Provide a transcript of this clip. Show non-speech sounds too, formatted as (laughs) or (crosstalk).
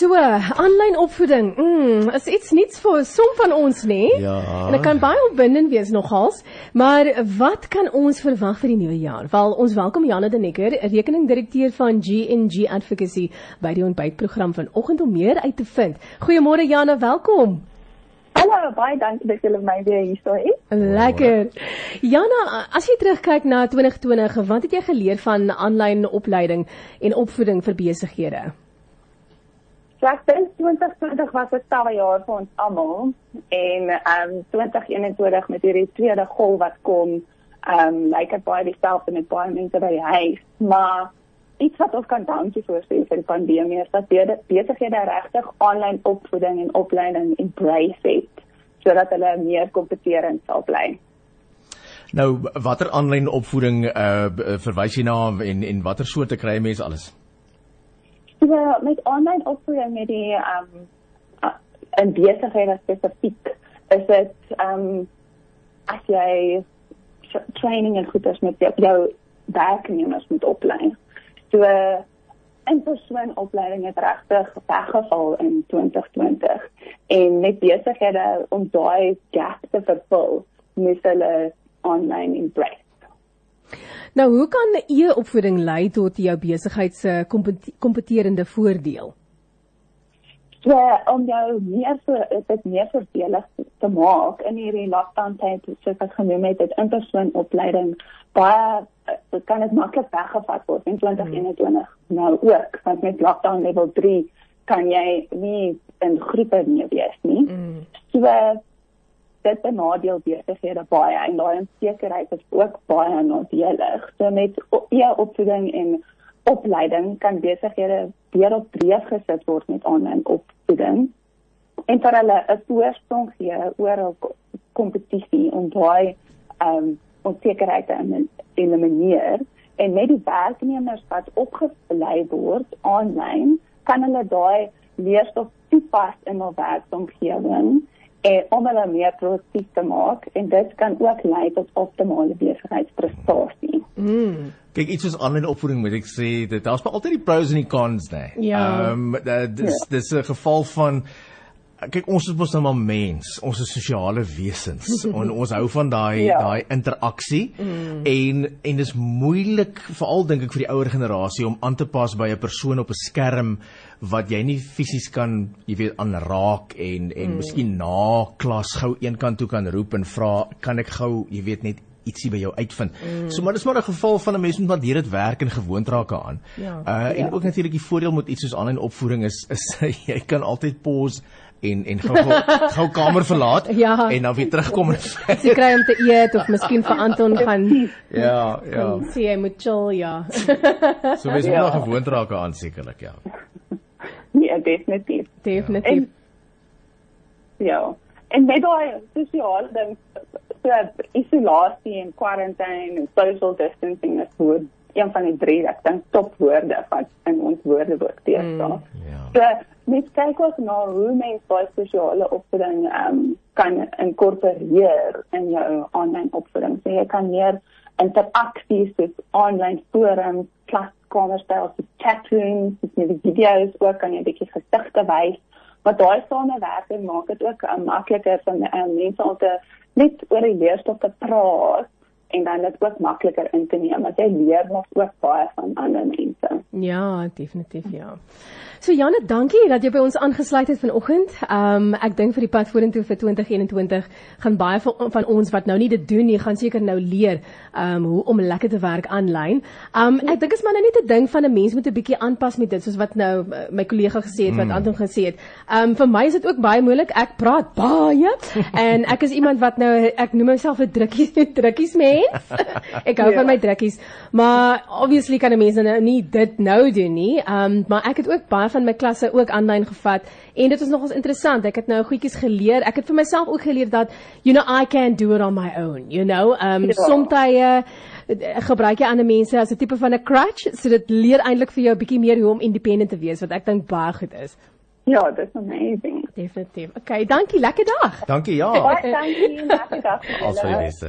So, aanlyn opvoeding. Mm, is iets niets vir som van ons nê? Ja. En dit kan baie opwindend wees nogals, maar wat kan ons verwag vir die nuwe jaar? Wel, ons welkom Janne de Necker, rekeningdirekteur van G&G Advocacy by die ontbytprogram vanoggend om meer uit te vind. Goeiemôre Janne, welkom. Hallo, baie dankie dat julle my weer hier sou hê. Lekker. Jana, as jy terugkyk na 2020, wat het jy geleer van aanlyn opleiding en opvoeding vir besighede? So ek dink 2020 was 'n stawwe jaar vir ons almal en ehm um, 2021 met hierdie tweede golf wat kom, ehm um, lyk dit baie dieselfde met baie mense by huis, maar iets wat ons kan dankie vir sê vir die pandemie is dat besighede regtig aanlyn opvoeding en opleiding embrace het sodat hulle meer kompeterend sal bly. Nou watter aanlyn opvoeding uh verwys jy na en en watter soorte kry mense alles? So met online opvoeding met die ehm um, in besighede spesifiek is dit ehm um, as jy training en goeders met jou, jou werknemers moet oplei. So in persoon opleiding het regtig weggeval in 2020 en net besighede om daai gap te vervul, moet hulle online embrace. Nou, hoe kan e-opvoeding lei tot jou besigheid se kompeterende voordeel? Ja, om jou meer vir dit meer voordelig te maak in hierdie lockdown tyd, soos ek genoem het, dit inpersoon opleiding baie dit kan dit maklik weggevat word in 2021 hmm. nou ook, want met lockdown level 3 kan jy nie in groepe nie wees nie. Hmm. So dit benadeel besighede baie en daai onsekerheid is ook baie nadelig. So met ja opvoeding en opleiding kan besighede weer op dreef gesit word met aanlyn opvoeding en vir hulle 'n voorsprong gee oor hul kompetisie om daai ehm um, onsekerheid te elimineer en met die werknemers wat opgelei word aanlyn kan hulle daai leerstof toepas in hul werksomgewing en om hulle meer produktief te maak en dit kan ook lei tot optimale besigheidsprestasie. Mm. Kyk iets soos aanlyn opvoeding moet ek sê dit daar's maar altyd die pros en die cons daar. Ja. Ehm um, dis ja. dis 'n geval van kyk ons is mos nou maar mens, ons is sosiale wesens (laughs) en ons hou van daai ja. daai interaksie mm. en en dis moeilik veral dink ek vir die ouer generasie om aan te pas by 'n persoon op 'n skerm wat jy nie fisies kan, jy weet, aanraak en en mm. miskien na klas gou eenkant toe kan roep en vra, kan ek gou, jy weet, net ietsie by jou uitvind. Mm. So maar dis maar 'n geval van 'n mens moet maar dit werk en gewoond raak aan. Ja, uh en ja. ook natuurlik die voordeel met iets soos aanlyn opvoeding is is (laughs) jy kan altyd pause en en gou (laughs) gou kamer verlaat ja. en dan weer terugkom en (laughs) sy kry om te eet of miskien vir Anton gaan ja ja sien hy moet chill ja so mens moet ja. nog gewoond raak aan sekerlik ja nee definitief definitief en, ja en met daai sosiale ding so isolasie en quarantine en social distancing is goed een van die drie ek dink topwoorde wat in ons woordeboek teestaan. Mm, ja. So net kyk ons na hoe mense baie sosiale opvoeding um, kan inkorporeer in jou aanlyn opvoeding. So jy kan meer interaksies soos aanlyn forums, klaskamerstyl, chatrooms, met video's ook kan jy bietjie gesigte wys. Maar daai samewerking maak dit ook um, makliker vir um, mense om te net oor die leerstof te praat en dan dit ook makliker in te neem want jy leer nog ook baie van ander mense. Ja, definitief ja. So Janne, dankie dat jy by ons aangesluit het vanoggend. Um ek dink vir die pad vorentoe vir 2021 gaan baie van, van ons wat nou nie dit doen nie, gaan seker nou leer um hoe om lekker te werk aanlyn. Um ek dink is maar nou net 'n ding van 'n mens moet 'n bietjie aanpas met dit soos wat nou uh, my kollega gesê het, wat mm. Anton gesê het. Um vir my is dit ook baie moeilik. Ek praat baie (laughs) en ek is iemand wat nou ek noem myself 'n (laughs) drukkies drukkies mens. (laughs) ek hou ja. van my drukkies. Maar obviously kan 'n mens nou nie dit nou doen nie. Um maar ek het ook baie van my klasse ook aanlyn gevat en dit was nogals interessant. Ek het nou goedjies geleer. Ek het vir myself ook geleer dat you know I can do it on my own, you know. Um ja. soms jy gebruik jy ander mense as 'n tipe van 'n crutch, so dit leer eintlik vir jou 'n bietjie meer hoe om independent te wees wat ek dink baie goed is. Ja, dit is amazing. Definitief. Okay, dankie. Lekker dag. Dankie, ja. Baie dankie. Lekker dag. Alsvoor die beste.